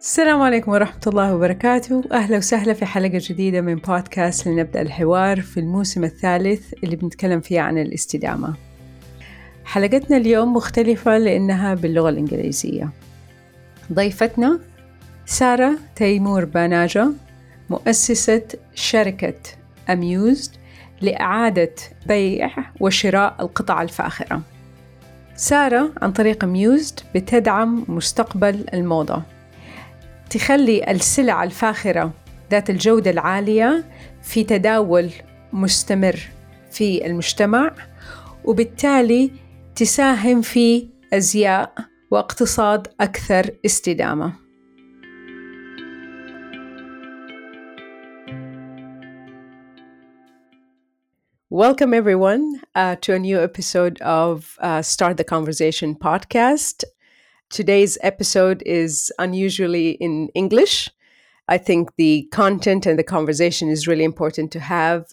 السلام عليكم ورحمة الله وبركاته. أهلا وسهلا في حلقة جديدة من بودكاست لنبدأ الحوار في الموسم الثالث اللي بنتكلم فيه عن الاستدامة. حلقتنا اليوم مختلفة لأنها باللغة الإنجليزية. ضيفتنا سارة تيمور باناجا مؤسسة شركة أميوزد لإعادة بيع وشراء القطع الفاخرة. سارة عن طريق أميوزد بتدعم مستقبل الموضة. تخلي السلع الفاخرة ذات الجودة العالية في تداول مستمر في المجتمع وبالتالي تساهم في أزياء واقتصاد أكثر استدامة. Welcome, everyone, uh, to a new episode of uh, Start the Conversation podcast. Today's episode is unusually in English. I think the content and the conversation is really important to have.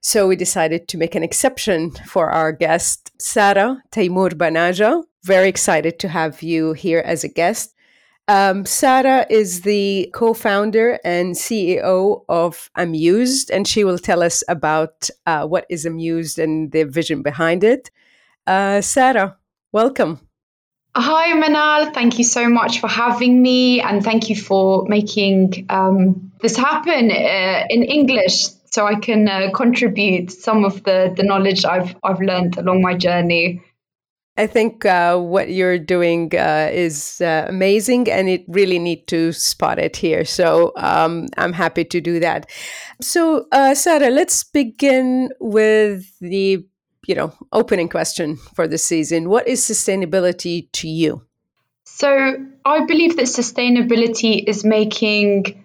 So we decided to make an exception for our guest, Sara Taimur Banaja. Very excited to have you here as a guest. Um, Sara is the co founder and CEO of Amused, and she will tell us about uh, what is Amused and the vision behind it. Uh, Sara, welcome. Hi, Manal. Thank you so much for having me, and thank you for making um, this happen uh, in English, so I can uh, contribute some of the the knowledge I've I've learned along my journey. I think uh, what you're doing uh, is uh, amazing, and it really need to spot it here. So um, I'm happy to do that. So, uh, Sara, let's begin with the you know, opening question for the season. What is sustainability to you? So, I believe that sustainability is making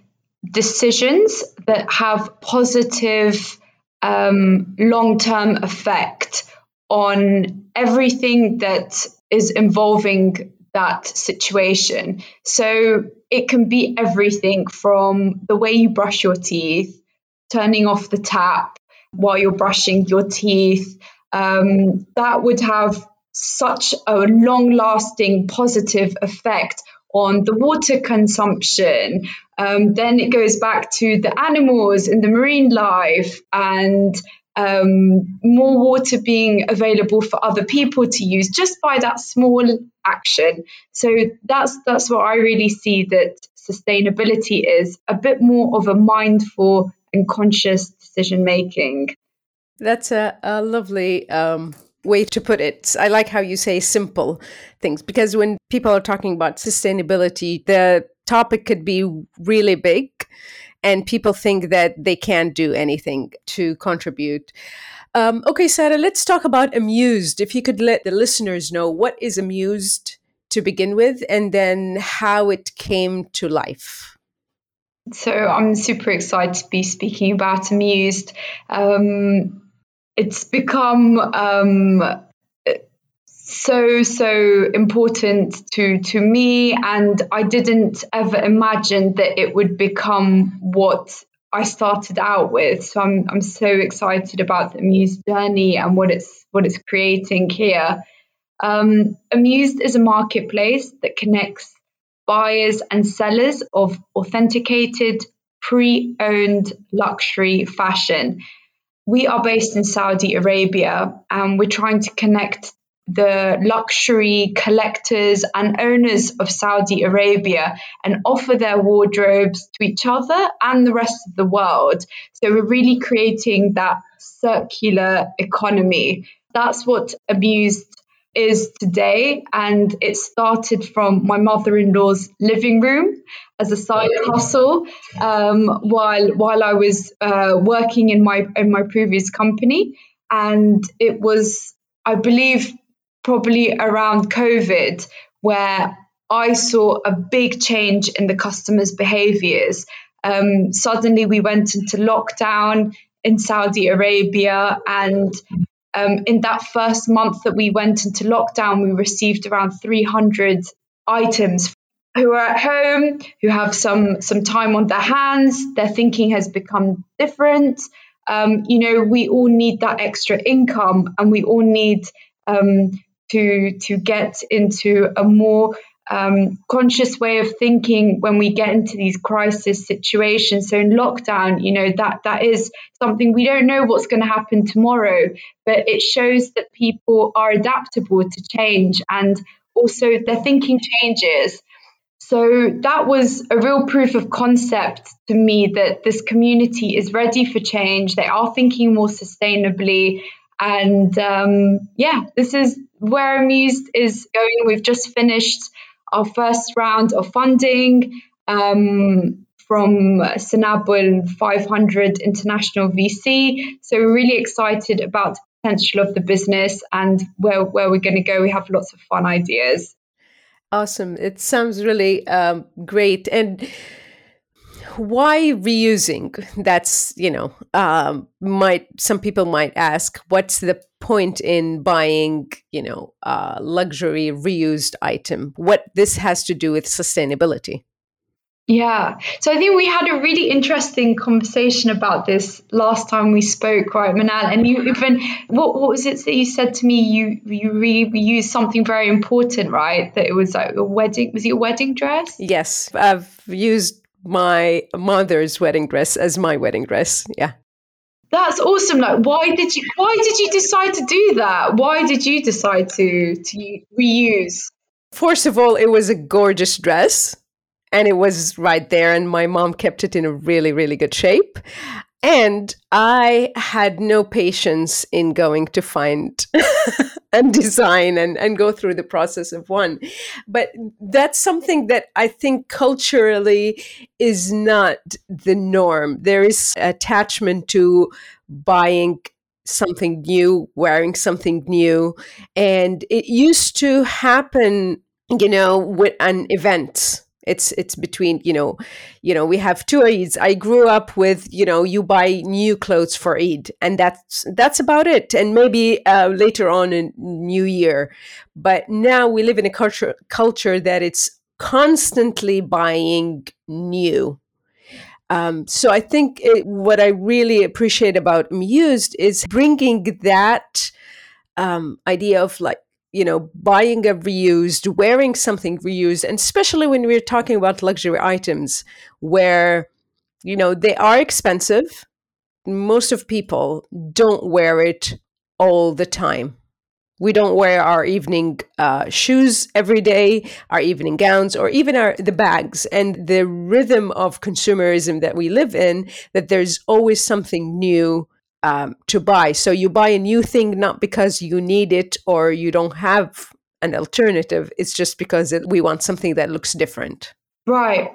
decisions that have positive um, long term effect on everything that is involving that situation. So, it can be everything from the way you brush your teeth, turning off the tap while you're brushing your teeth, um, that would have such a long lasting positive effect on the water consumption. Um, then it goes back to the animals and the marine life and um, more water being available for other people to use just by that small action. So that's that's what I really see that sustainability is a bit more of a mindful and conscious decision making. That's a, a lovely um, way to put it. I like how you say simple things because when people are talking about sustainability, the topic could be really big and people think that they can't do anything to contribute. Um, okay, Sara, let's talk about Amused. If you could let the listeners know what is Amused to begin with and then how it came to life. So I'm super excited to be speaking about Amused. Um, it's become um, so so important to to me and I didn't ever imagine that it would become what I started out with. So I'm I'm so excited about the muse journey and what it's what it's creating here. Um, Amused is a marketplace that connects buyers and sellers of authenticated pre-owned luxury fashion we are based in Saudi Arabia and we're trying to connect the luxury collectors and owners of Saudi Arabia and offer their wardrobes to each other and the rest of the world. So we're really creating that circular economy. That's what Amused is today. And it started from my mother in law's living room as a side hustle um, while while I was uh, working in my in my previous company, and it was I believe probably around COVID where I saw a big change in the customers' behaviors. Um, suddenly, we went into lockdown in Saudi Arabia, and um, in that first month that we went into lockdown, we received around 300 items who are at home, who have some some time on their hands, their thinking has become different. Um, you know, we all need that extra income, and we all need um, to to get into a more um, conscious way of thinking when we get into these crisis situations. So in lockdown, you know that that is something we don't know what's going to happen tomorrow, but it shows that people are adaptable to change and also their thinking changes. So that was a real proof of concept to me that this community is ready for change. They are thinking more sustainably. And um, yeah, this is where Amused is going. We've just finished our first round of funding um, from Sanabil 500 International VC. So we're really excited about the potential of the business and where, where we're going to go. We have lots of fun ideas. Awesome. It sounds really um, great. And why reusing? That's, you know, um, might some people might ask, what's the point in buying, you know, a luxury reused item? What this has to do with sustainability? Yeah. So I think we had a really interesting conversation about this last time we spoke, right, Manal? And you even what what was it that you said to me? You you reused something very important, right? That it was like a wedding. Was it a wedding dress? Yes, I've used my mother's wedding dress as my wedding dress. Yeah. That's awesome. Like, why did you why did you decide to do that? Why did you decide to to reuse? First of all, it was a gorgeous dress and it was right there and my mom kept it in a really really good shape and i had no patience in going to find and design and, and go through the process of one. But that's something that i think culturally is not the norm. There is attachment to buying something new wearing something new. And it used to happen you know with an event it's it's between you know you know we have two Eids. I grew up with you know you buy new clothes for Eid and that's that's about it and maybe uh, later on in New Year, but now we live in a culture culture that it's constantly buying new. Um, so I think it, what I really appreciate about Amused is bringing that um, idea of like you know, buying a reused, wearing something reused, and especially when we're talking about luxury items where, you know, they are expensive. Most of people don't wear it all the time. We don't wear our evening uh, shoes every day, our evening gowns, or even our the bags. And the rhythm of consumerism that we live in, that there's always something new um, to buy. So you buy a new thing not because you need it or you don't have an alternative. It's just because it, we want something that looks different. Right.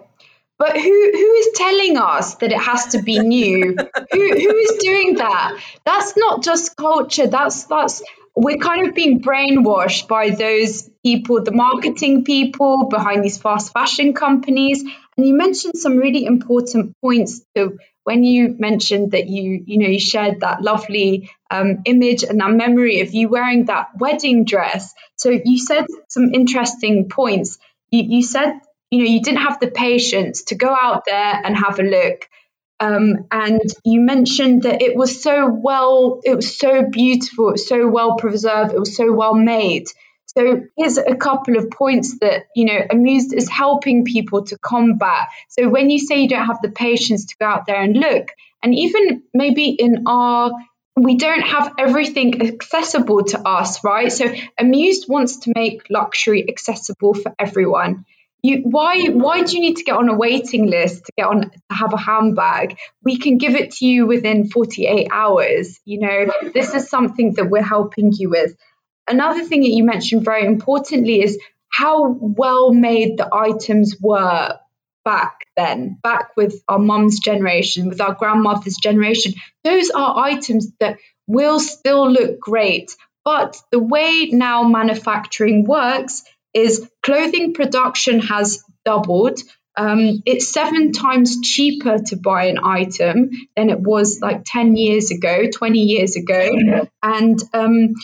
But who who is telling us that it has to be new? who who is doing that? That's not just culture. That's that's we're kind of being brainwashed by those people, the marketing people behind these fast fashion companies. And you mentioned some really important points to when you mentioned that you you know you shared that lovely um, image and that memory of you wearing that wedding dress. So you said some interesting points. You, you said you know you didn't have the patience to go out there and have a look. Um, and you mentioned that it was so well it was so beautiful it was so well preserved it was so well made so here's a couple of points that, you know, Amused is helping people to combat. So when you say you don't have the patience to go out there and look, and even maybe in our we don't have everything accessible to us, right? So Amused wants to make luxury accessible for everyone. You, why why do you need to get on a waiting list to get on to have a handbag? We can give it to you within 48 hours. You know, this is something that we're helping you with. Another thing that you mentioned very importantly is how well made the items were back then, back with our mum's generation, with our grandmother's generation. Those are items that will still look great. But the way now manufacturing works is clothing production has doubled. Um, it's seven times cheaper to buy an item than it was like 10 years ago, 20 years ago. And um,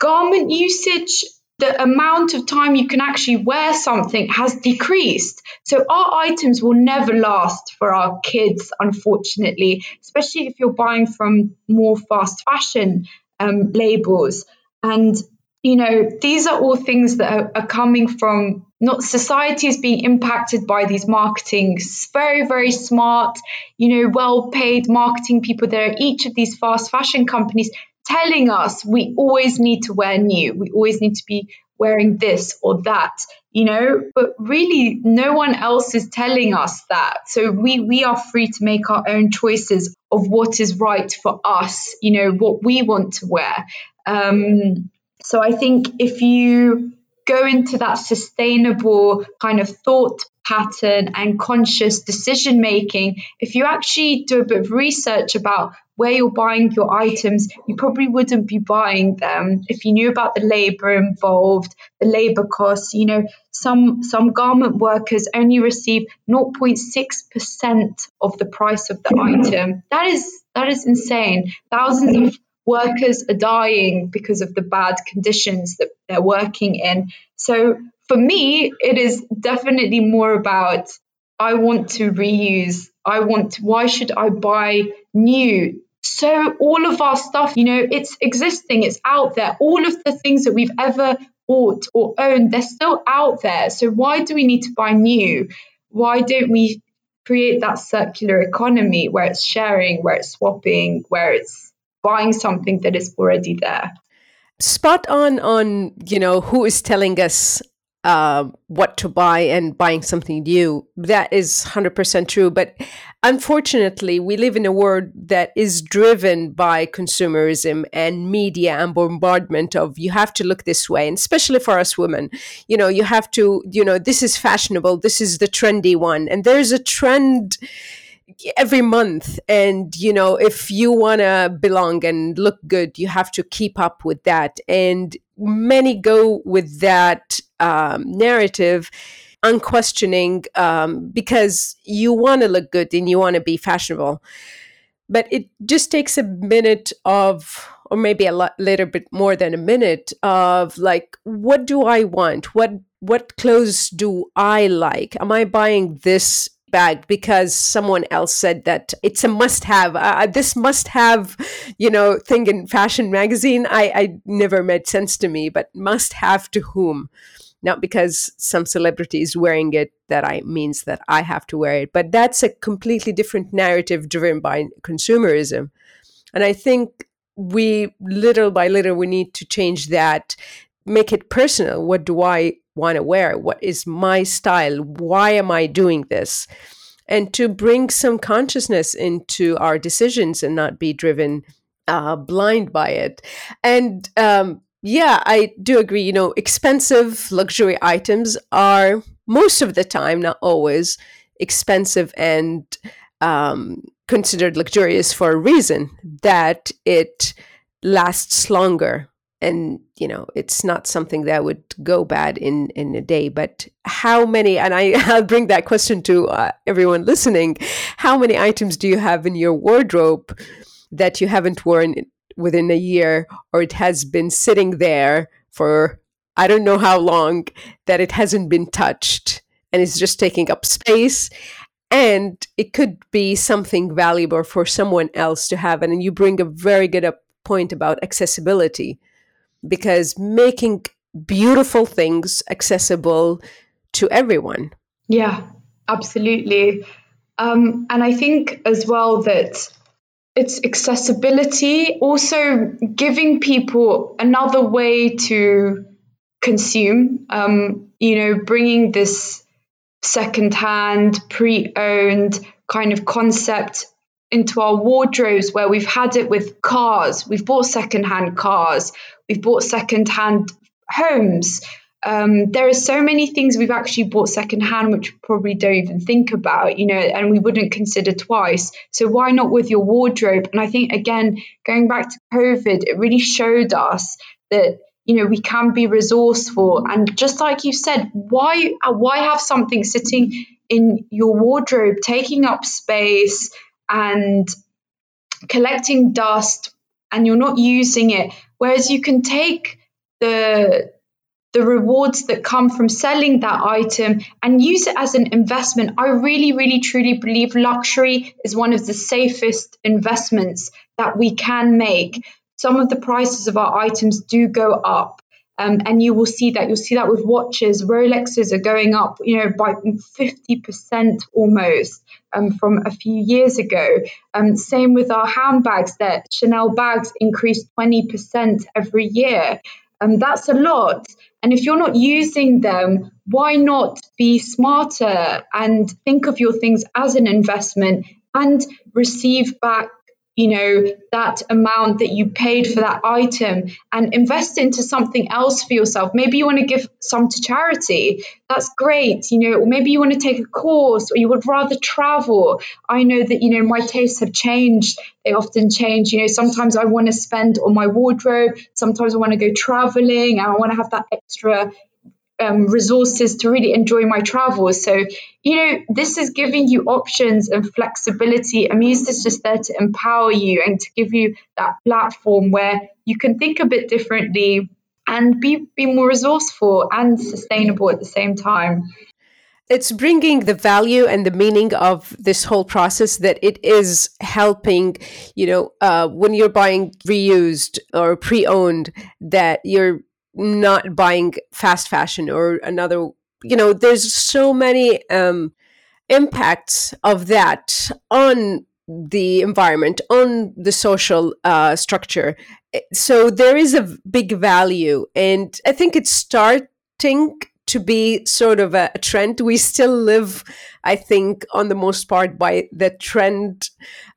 garment usage the amount of time you can actually wear something has decreased. So our items will never last for our kids, unfortunately, especially if you're buying from more fast fashion um, labels. And, you know, these are all things that are, are coming from not society is being impacted by these marketing very very smart you know well paid marketing people there each of these fast fashion companies telling us we always need to wear new. We always need to be wearing this or that you know? But really no one else is telling us that. So we we are free to make our own choices of what is right for us you know what we want to wear. Um, so i think if you go into that sustainable kind of thought pattern and conscious decision making, if you actually do a bit of research about where you're buying your items, you probably wouldn't be buying them if you knew about the labor involved, the labor costs. You know, some some garment workers only receive 0.6% of the price of the item. That is that is insane. Thousands of workers are dying because of the bad conditions that they're working in. So for me, it is definitely more about I want to reuse. I want, to, why should I buy new? So all of our stuff, you know, it's existing, it's out there. All of the things that we've ever bought or owned, they're still out there. So why do we need to buy new? Why don't we create that circular economy where it's sharing, where it's swapping, where it's buying something that is already there? Spot on on, you know, who is telling us uh, what to buy and buying something new. That is 100% true. But unfortunately, we live in a world that is driven by consumerism and media and bombardment of you have to look this way. And especially for us women, you know, you have to, you know, this is fashionable, this is the trendy one. And there's a trend every month. And you know if you want to belong and look good you have to keep up with that. And many go with that um, narrative unquestioning um, because you want to look good and you want to be fashionable. But it just takes a minute of or maybe a lot later bit more than a minute of like what do i want? What what clothes do i like? Am i buying this bag because someone else said that it's a must have. Uh, uh, this must have you know thing in fashion magazine i i never made sense to me but must have to whom? Not because some celebrity is wearing it that i means that i have to wear it but that's a completely different narrative driven by consumerism. And i think we little by little we need to change that make it personal. What do i want to wear? What is my style? Why am I doing this? And to bring some consciousness into our decisions and not be driven uh, blind by it. And um, yeah, I do agree. You know, expensive luxury items are most of the time, not always, expensive and um, considered luxurious for a reason that it lasts longer and you know it's not something that would go bad in in a day but how many and i i'll bring that question to uh, everyone listening. How many items do you have in your wardrobe that you haven't worn within a year or it has been sitting there for i don't know how long that it hasn't been touched and it's just taking up space? And it could be something valuable for someone else to have and you bring a very good up point about accessibility because making beautiful things accessible to everyone. Yeah, absolutely. Um, and I think as well that it's accessibility, also giving people another way to consume, um, you know, bringing this secondhand, pre owned kind of concept into our wardrobes where we've had it with cars. We've bought secondhand cars. We've bought secondhand homes. Um, there are so many things we've actually bought secondhand which we probably don't even think about, you know, and we wouldn't consider twice. So why not with your wardrobe? And I think again, going back to COVID, it really showed us that you know we can be resourceful and just like you said why why have something sitting in your wardrobe taking up space and collecting dust and you're not using it whereas you can take the the rewards that come from selling that item and use it as an investment. I really, really, truly believe luxury is one of the safest investments that we can make. Some of the prices of our items do go up. Um, and you will see that. You'll see that with watches. Rolexes are going up, you know, by 50% almost um, from a few years ago. Um, same with our handbags, that Chanel bags increase 20% every year. Um, that's a lot. And if you're not using them, why not be smarter and think of your things as an investment and receive back you know that amount that you paid for that item and invest into something else for yourself. Maybe you want to give some to charity. That's great you know or maybe you want to take a course or you would rather travel. I know that you know my tastes have changed. They often change you know sometimes i want to spend on my wardrobe sometimes i want to go traveling and i want to have that extra um, resources to really enjoy my travels. So, you know, this is giving you options and flexibility. Amuse is just there to empower you and to give you that platform where you can think a bit differently and be, be more resourceful and sustainable at the same time. It's bringing the value and the meaning of this whole process that it is helping, you know, uh, when you're buying reused or pre owned, that you're not buying fast fashion or another you know there's so many um impacts of that on the environment on the social uh, structure. So there is a big value and i think it's starting to be sort of a, a trend. We still live i think on the most part by the trend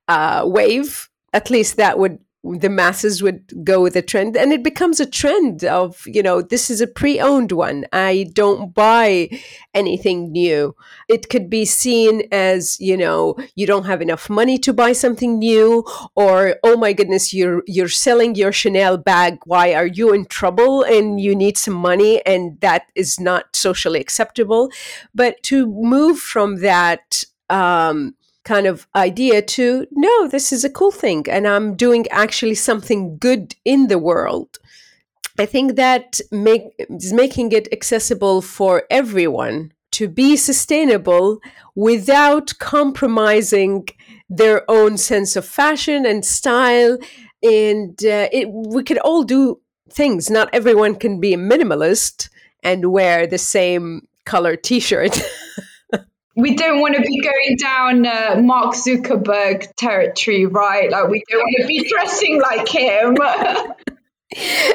uh, wave. At least that would the masses would go with a trend and it becomes a trend of you know this is a pre-owned one. I don't buy anything new. It could be seen as you know you don't have enough money to buy something new or oh my goodness you're you're selling your Chanel bag. Why are you in trouble? And you need some money and that is not socially acceptable. But to move from that um, kind of idea to no, this is a cool thing and I'm doing actually something good in the world. I think that make, is making it accessible for everyone to be sustainable without compromising their own sense of fashion and style. And uh, it, we could all do things. Not everyone can be a minimalist and wear the same color t shirt. we don't want to be going down uh, Mark Zuckerberg territory, right? Like we don't want to be dressing like him.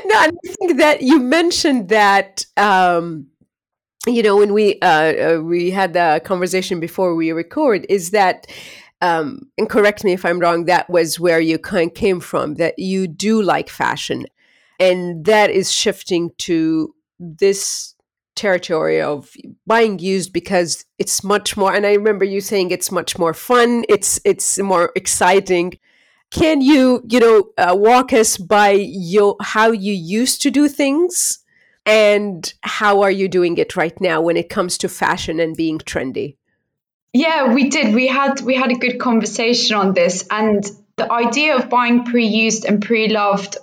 no, I think that you mentioned that. Um, you know, when we uh, uh, we had the conversation before we record, is that um, and correct me if I'm wrong. That was where you kind of came from. That you do like fashion, and that is shifting to this territory of buying used because it's much more and i remember you saying it's much more fun it's it's more exciting. Can you you know uh, walk us by your how you used to do things and how are you doing it right now when it comes to fashion and being trendy? Yeah we did. We had we had a good conversation on this and the idea of buying pre-used and pre-loved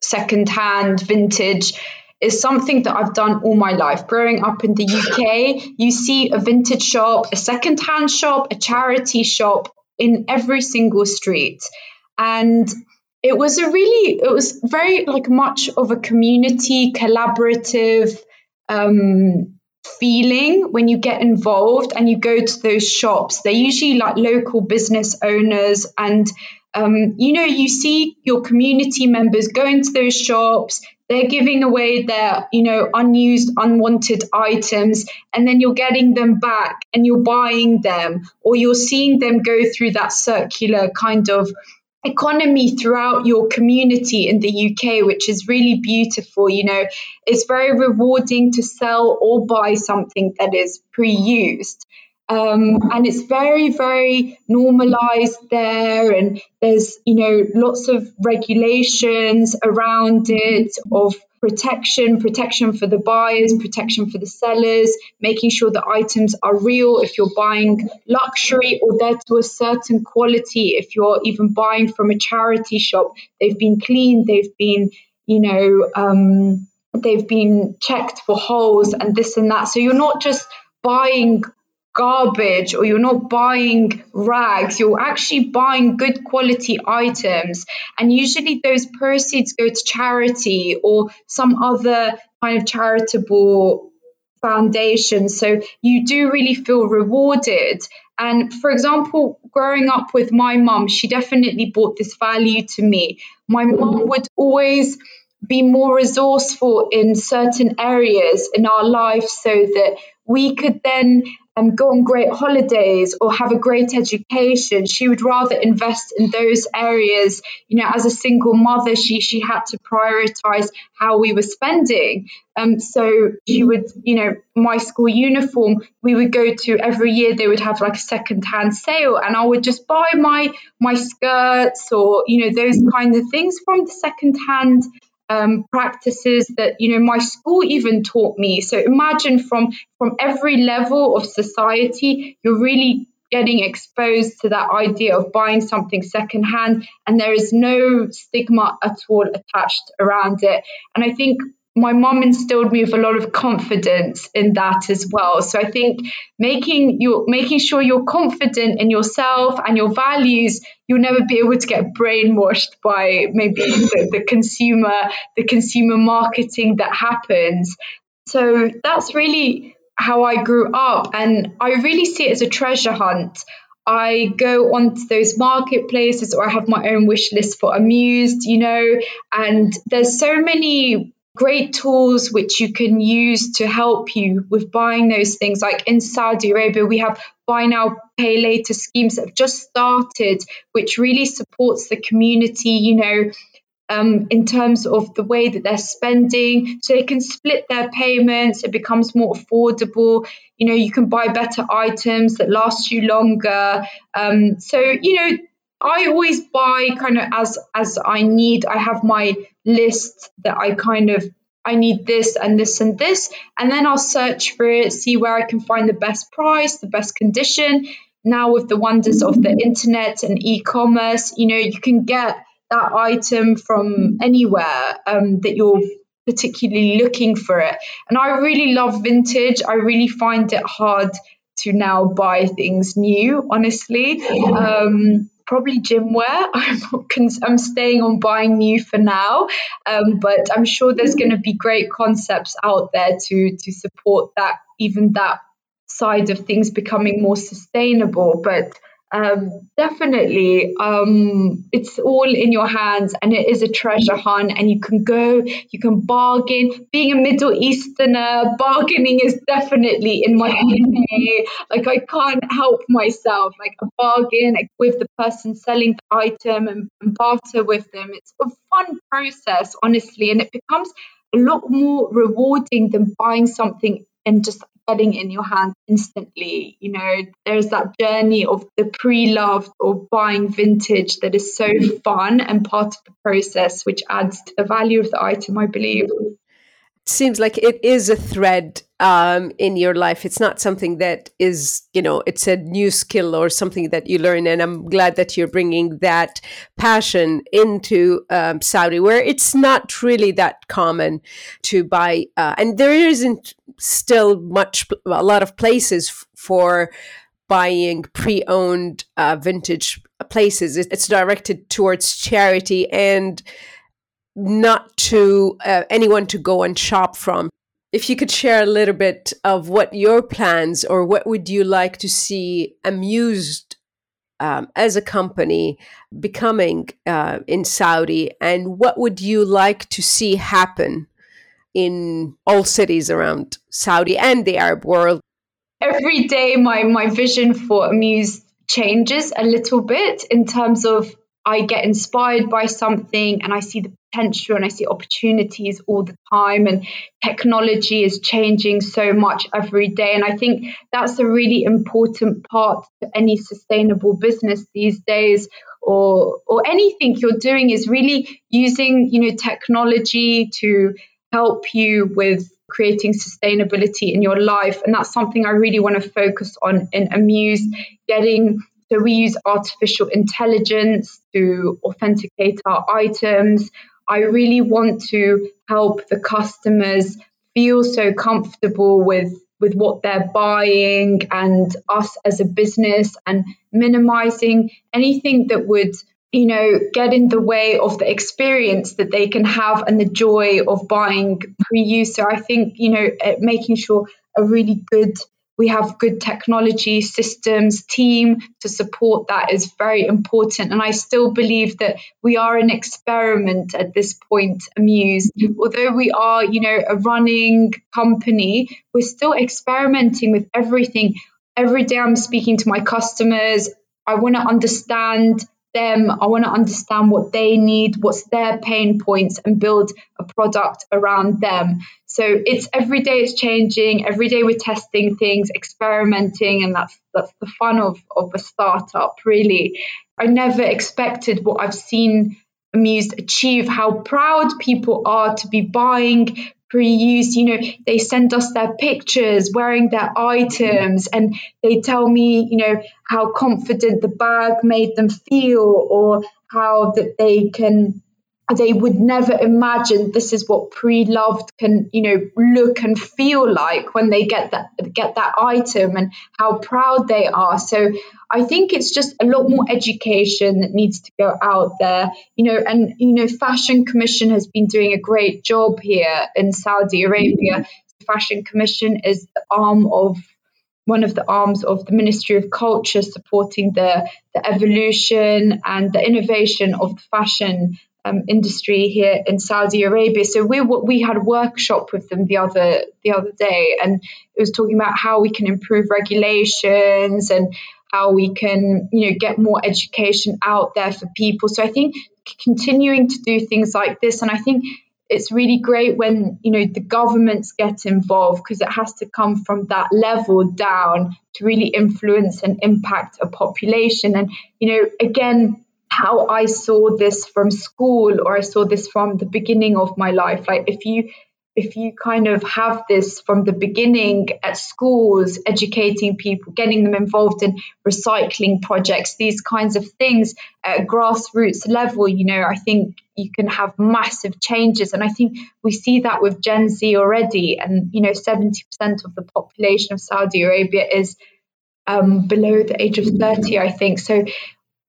second-hand vintage is something that I've done all my life. Growing up in the UK, you see a vintage shop, a second-hand shop, a charity shop in every single street. And it was a really, it was very like much of a community collaborative um, feeling when you get involved and you go to those shops. They're usually like local business owners and um, you know, you see your community members go into those shops, they're giving away their, you know, unused, unwanted items, and then you're getting them back and you're buying them, or you're seeing them go through that circular kind of economy throughout your community in the UK, which is really beautiful. You know, it's very rewarding to sell or buy something that is pre used. Um, and it's very, very normalized there. And there's, you know, lots of regulations around it of protection, protection for the buyers, protection for the sellers, making sure the items are real if you're buying luxury or they're to a certain quality. If you're even buying from a charity shop, they've been cleaned, they've been, you know, um, they've been checked for holes and this and that. So you're not just buying garbage or you're not buying rags, you're actually buying good quality items. And usually those proceeds go to charity or some other kind of charitable foundation. So you do really feel rewarded. And for example, growing up with my mum, she definitely brought this value to me. My mum would always be more resourceful in certain areas in our life so that we could then um, go on great holidays or have a great education. She would rather invest in those areas. You know, as a single mother, she she had to prioritize how we were spending. Um, so she would, you know, my school uniform, we would go to every year. They would have like a second-hand sale, and I would just buy my my skirts or you know those kind of things from the second-hand um, practices that you know my school even taught me. So imagine from from every level of society, you're really getting exposed to that idea of buying something secondhand, and there is no stigma at all attached around it. And I think my mom instilled me with a lot of confidence in that as well. So I think making you making sure you're confident in yourself and your values, you'll never be able to get brainwashed by maybe the, the consumer the consumer marketing that happens. So that's really how I grew up, and I really see it as a treasure hunt. I go onto those marketplaces or I have my own wish list for Amused, you know, and there's so many great tools which you can use to help you with buying those things. Like in Saudi Arabia, we have buy now, pay later schemes that have just started, which really supports the community, you know, um, in terms of the way that they're spending. So they can split their payments, it becomes more affordable. You know, you can buy better items that last you longer. Um, so, you know, I always buy kind of as as I need. I have my list that I kind of I need this and this and this, and then I'll search for it, see where I can find the best price, the best condition. Now with the wonders of the internet and e-commerce, you know, you can get that item from anywhere um, that you're particularly looking for it. And I really love vintage. I really find it hard to now buy things new, honestly. Um, probably gym wear. I'm, I'm staying on buying new for now, um, but I'm sure there's going to be great concepts out there to to support that even that side of things becoming more sustainable. But um, definitely, um, it's all in your hands and it is a treasure hunt. And you can go, you can bargain. Being a Middle Easterner, bargaining is definitely in my DNA. Like, I can't help myself. Like, a bargain with the person selling the item and, and barter with them. It's a fun process, honestly, and it becomes a lot more rewarding than buying something and just getting in your hands instantly. You know, there's that journey of the pre loved or buying vintage that is so fun and part of the process, which adds to the value of the item, I believe seems like it is a thread um, in your life. It's not something that is, you know, it's a new skill or something that you learn. And I'm glad that you're bringing that passion into um, Saudi, where it's not really that common to buy. Uh, and there isn't still much, a lot of places f- for buying pre-owned uh, vintage places. It's directed towards charity and not to uh, anyone to go and shop from. If you could share a little bit of what your plans or what would you like to see Amused um, as a company becoming uh, in Saudi, and what would you like to see happen in all cities around Saudi and the Arab world? Every day, my my vision for Amuse changes a little bit in terms of I get inspired by something and I see the potential and I see opportunities all the time. And technology is changing so much every day. And I think that's a really important part to any sustainable business these days. Or, or anything you're doing is really using you know technology to help you with creating sustainability in your life and that's something i really want to focus on in amuse getting so we use artificial intelligence to authenticate our items. I really want to help the customers feel so comfortable with with what they're buying and us as a business and minimizing anything that would you know get in the way of the experience that they can have and the joy of buying pre-use so i think you know uh, making sure a really good we have good technology systems team to support that is very important. And i still believe that we are an experiment at this point amuse. Although we are you know a running company we're still experimenting with everything. Every day i'm speaking to my customers i want to understand them. I want to understand what they need, what's their pain points, and build a product around them. So it's every day it's changing. Every day we're testing things, experimenting, and that's that's the fun of of a startup. Really, I never expected what I've seen Amused achieve. How proud people are to be buying pre-used you know they send us their pictures wearing their items and they tell me you know how confident the bag made them feel or how that they can they would never imagine this is what pre-loved can you know look and feel like when they get that get that item and how proud they are. So i think it's just a lot more education that needs to go out there. You know and you know fashion commission has been doing a great job here in saudi arabia. Fashion commission is the arm of one of the arms of the Ministry of Culture supporting the, the evolution and the innovation of the fashion um, industry here in Saudi Arabia. So we we had a workshop with them the other the other day, and it was talking about how we can improve regulations and how we can you know get more education out there for people. So I think continuing to do things like this, and I think it's really great when you know the governments get involved because it has to come from that level down to really influence and impact a population and you know again how I saw this from school or I saw this from the beginning of my life. Like if you if you kind of have this from the beginning at schools, educating people, getting them involved in recycling projects, these kinds of things at grassroots level, you know, I think you can have massive changes. And I think we see that with Gen Z already. And, you know, 70% of the population of Saudi Arabia is um, below the age of 30, I think. So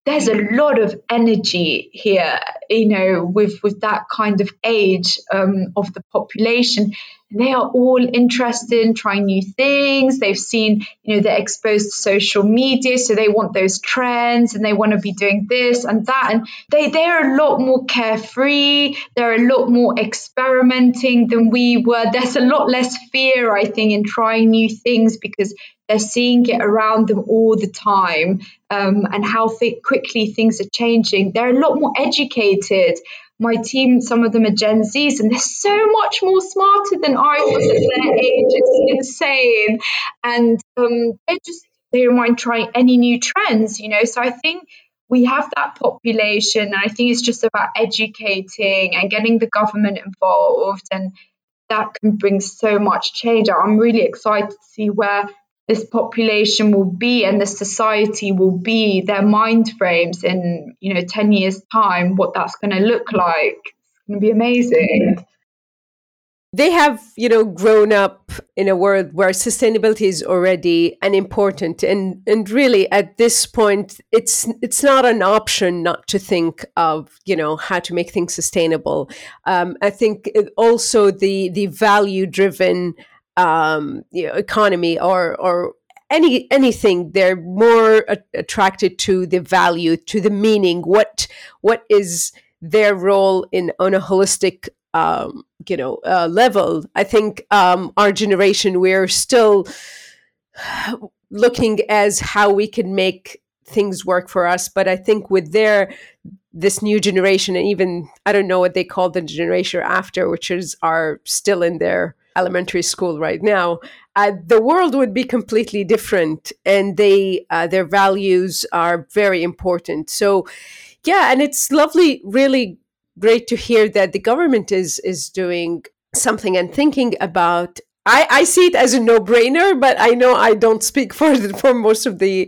there's a lot of energy here, you know, with with that kind of age um, of the population. They are all interested in trying new things. They've seen, you know, they're exposed to social media, so they want those trends and they want to be doing this and that. And they they're a lot more carefree. They're a lot more experimenting than we were. There's a lot less fear, I think, in trying new things because they're seeing it around them all the time um, and how th- quickly things are changing. They're a lot more educated. My team, some of them are Gen Zs, and they're so much more smarter than I was at their age. It's insane. And um, they just they don't mind trying any new trends, you know. So I think we have that population, and I think it's just about educating and getting the government involved, and that can bring so much change. I'm really excited to see where this population will be and the society will be their mind frames in you know 10 years time what that's going to look like. It's going to be amazing. They have you know grown up in a world where sustainability is already an important and and really at this point it's it's not an option not to think of you know how to make things sustainable. Um, i think also the the value driven um, you know, economy or or any anything they're more a- attracted to the value to the meaning what what is their role in on a holistic um, you know uh, level. I think um, our generation we're still looking as how we can make things work for us. But i think with their this new generation and even i don't know what they call the generation after which is are still in their elementary school right now, uh, the world would be completely different, and they uh, their values are very important. So, yeah, and it's lovely, really great to hear that the government is is doing something and thinking about I, I, see it as a no-brainer, but I know I don't speak for the, for most of the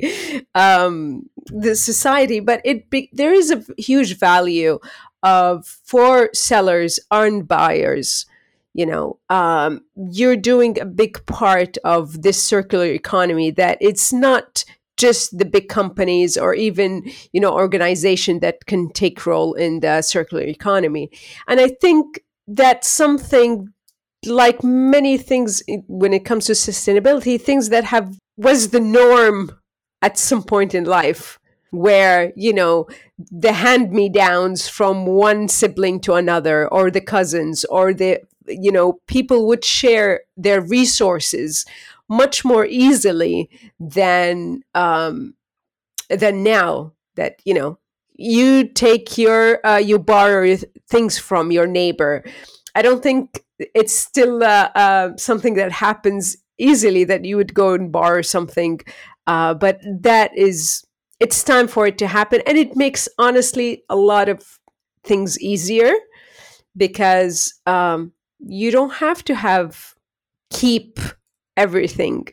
um, the society. But it be, there is a huge value of for sellers and buyers you know um, you're doing a big part of this circular economy that it's not just the big companies or even you know organization that can take role in the circular economy. And i think that's something like many things when it comes to sustainability things that have was the norm at some point in life where you know the hand me downs from one sibling to another or the cousins or the you know people would share their resources much more easily than um than now that you know you take your uh, you borrow things from your neighbor. I don't think it's still uh, uh, something that happens easily that you would go and borrow something uh, but that is it's time for it to happen and it makes honestly a lot of things easier because um, you don't have to have keep everything.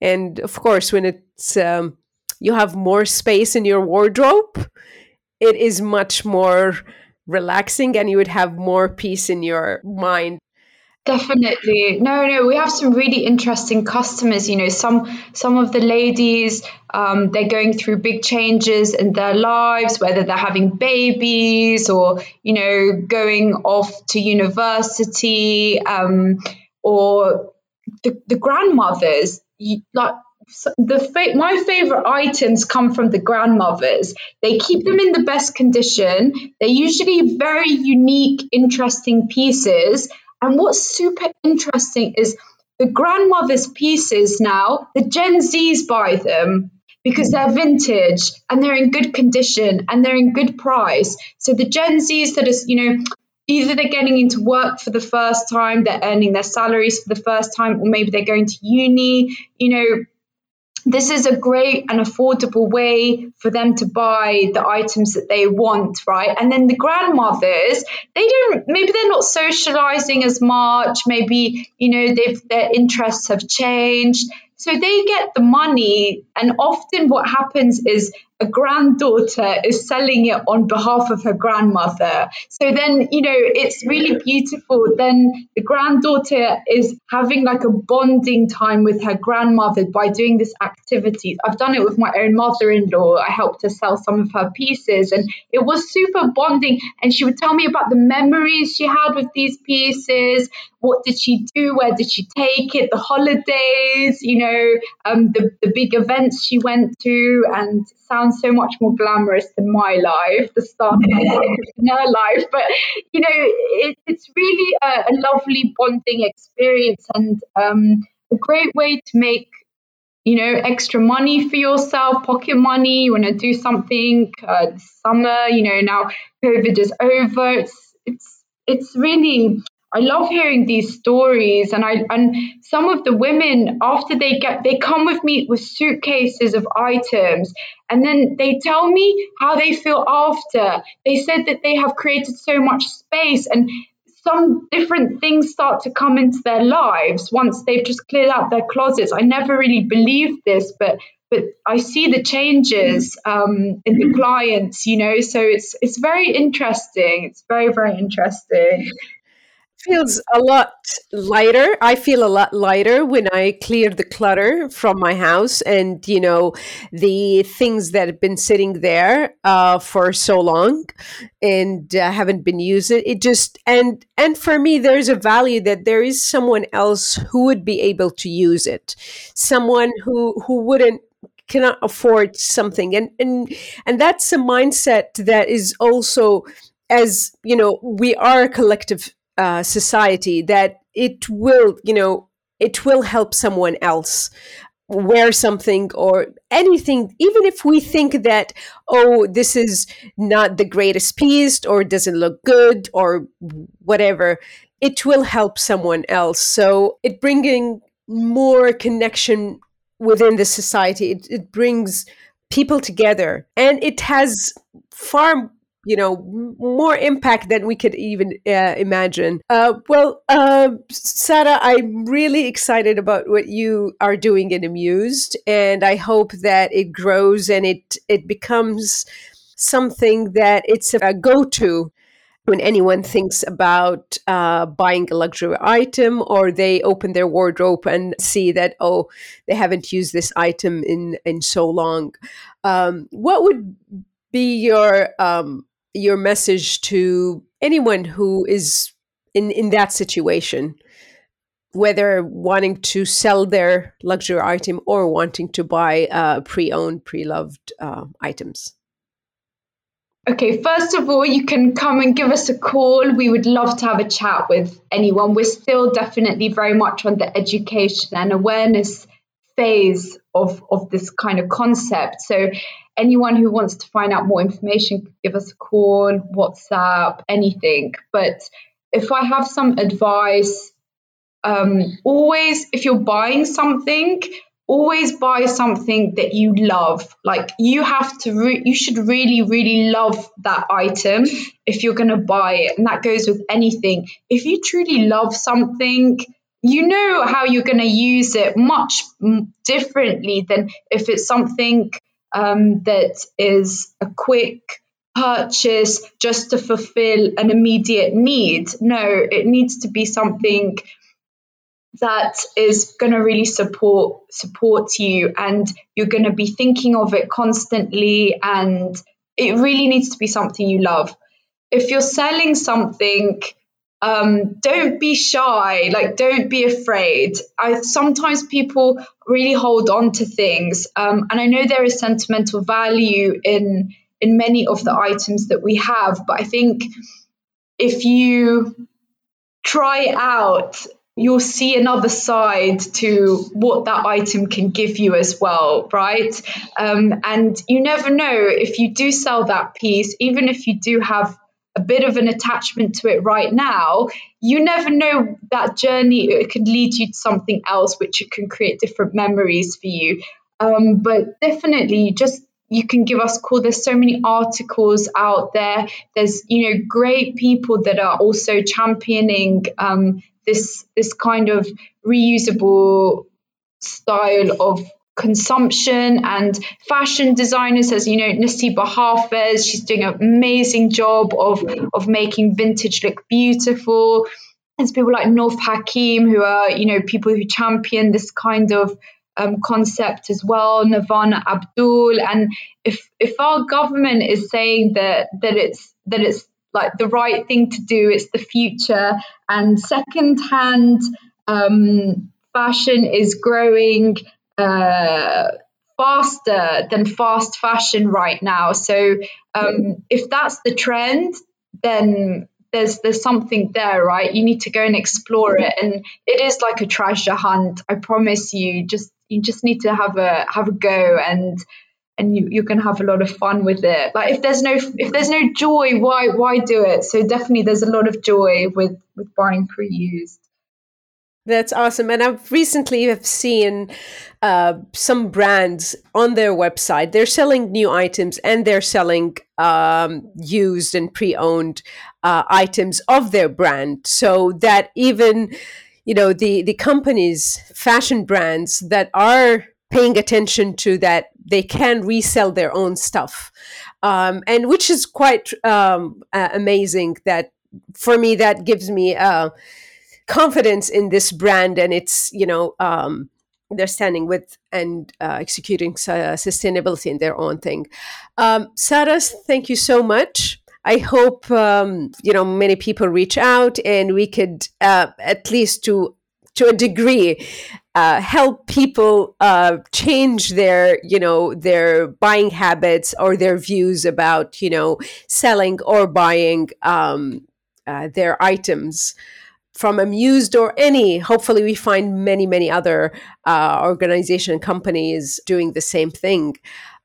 And of course when it's um, you have more space in your wardrobe it is much more relaxing and you would have more peace in your mind Definitely. No, no, we have some really interesting customers. You know, some some of the ladies, um, they're going through big changes in their lives, whether they're having babies or, you know, going off to university, um, or the, the grandmothers, like the fa- my favorite items come from the grandmothers. They keep them in the best condition. They're usually very unique, interesting pieces and what's super interesting is the grandmother's pieces now, the Gen Zs buy them because they're vintage and they're in good condition and they're in good price. So the Gen Zs that is, you know, either they're getting into work for the first time, they're earning their salaries for the first time, or maybe they're going to uni, you know, this is a great and affordable way for them to buy the items that they want, right? And then the grandmothers, they don't, maybe they're not socializing as much. Maybe, you know, they've, their interests have changed. So they get the money, and often what happens is a granddaughter is selling it on behalf of her grandmother. So then, you know, it's really beautiful. Then the granddaughter is having like a bonding time with her grandmother by doing this activity. I've done it with my own mother in law. I helped her sell some of her pieces, and it was super bonding. And she would tell me about the memories she had with these pieces. What did she do? Where did she take it? The holidays, you know, um, the, the big events she went to, and sounds so much more glamorous than my life, the start of her life. But you know, it, it's really a, a, lovely bonding experience and um, a great way to make you know extra money for yourself, pocket money. You want to do something uh, summer. You know, now COVID is over. It's it's it's really I love hearing these stories and I and some of the women after they get they come with me with suitcases of items and then they tell me how they feel after. They said that they have created so much space and some different things start to come into their lives once they've just cleared out their closets. I never really believed this, but but I see the changes um, in the clients, you know. So it's it's very interesting. It's very very interesting feels a lot lighter. I feel a lot lighter when I clear the clutter from my house and, you know, the things that have been sitting there uh, for so long and uh, haven't been used. It just, and, and for me, there's a value that there is someone else who would be able to use it. Someone who, who wouldn't cannot afford something and and and that's a mindset that is also as you know we are a collective uh, society that it will you know it will help someone else wear something or anything even if we think that oh this is not the greatest piece or doesn't look good or whatever it will help someone else. So it bringing more connection within the society it, it brings people together. And it has far you know more impact than we could even uh, imagine. Uh, well uh, Sara i'm really excited about what you are doing in Amused and i hope that it grows and it it becomes something that it's a go-to when anyone thinks about uh, buying a luxury item or they open their wardrobe and see that oh they haven't used this item in in so long. Um, what would be your um, your message to anyone who is in in that situation whether wanting to sell their luxury item or wanting to buy uh, pre-owned pre-loved uh, items Okay, first of all, you can come and give us a call. We would love to have a chat with anyone. We're still definitely very much on the education and awareness phase of, of this kind of concept. So, anyone who wants to find out more information, give us a call, WhatsApp, anything. But if I have some advice, um, always, if you're buying something, always buy something that you love. Like you have to re- you should really really love that item if you're going to buy it. And that goes with anything. If you truly love something you know how you're going to use it much differently than if it's something um, that is a quick purchase just to fulfill an immediate need. No it needs to be something that is going to really support support you and you're going to be thinking of it constantly and it really needs to be something you love. If you're selling something um, don't be shy. Like don't be afraid. I sometimes people really hold on to things. Um, and i know there is sentimental value in in many of the items that we have but i think if you try out you'll see another side to what that item can give you as well, right? Um, and you never know if you do sell that piece, even if you do have a bit of an attachment to it right now, you never know that journey, it could lead you to something else, which it can create different memories for you. Um, but definitely just you can give us a call. There's so many articles out there. There's you know great people that are also championing um, this this kind of reusable style of consumption and fashion designers as you know Nasiba Hafez she's doing an amazing job of of making vintage look beautiful there's people like North Hakim who are you know people who champion this kind of um, concept as well Nirvana Abdul and if if our government is saying that that it's that it's like the right thing to do. It's the future. And secondhand um, fashion is growing uh, faster than fast fashion right now. So um, if that's the trend, then there's there's something there, right? You need to go and explore it, and it is like a treasure hunt. I promise you. Just you just need to have a have a go and and you, you can have a lot of fun with it like if there's no if there's no joy why why do it so definitely there's a lot of joy with with buying pre-used that's awesome. And I've recently have seen uh, some brands on their website. They're selling new items and they're selling um, used and pre-owned uh, items of their brand. So that even, you know, the the companies, fashion brands that are paying attention to that they can resell their own stuff um, and which is quite um, uh, amazing that for me that gives me uh, confidence in this brand and it's you know um, they're standing with and uh, executing uh, sustainability in their own thing. Um, saras thank you so much. I hope um, you know many people reach out and we could uh, at least to to a degree uh, help people uh, change their you know their buying habits or their views about you know selling or buying um, uh, their items from Amused or any hopefully we find many many other uh, organization companies doing the same thing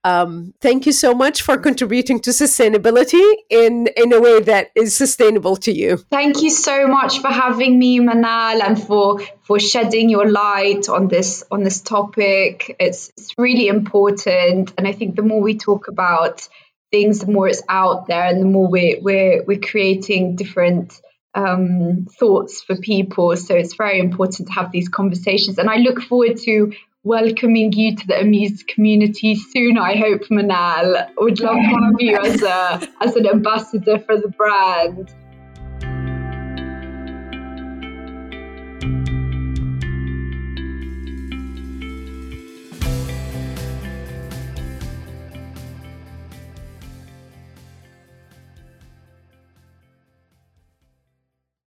um, thank you so much for contributing to sustainability in, in a way that is sustainable to you. Thank you so much for having me, Manal, and for, for shedding your light on this on this topic. It's, it's really important, and I think the more we talk about things, the more it's out there, and the more we're we're, we're creating different um, thoughts for people. So it's very important to have these conversations, and I look forward to welcoming you to the Amused community soon. I hope, Manal. Would love to have you as a as an ambassador for the brand.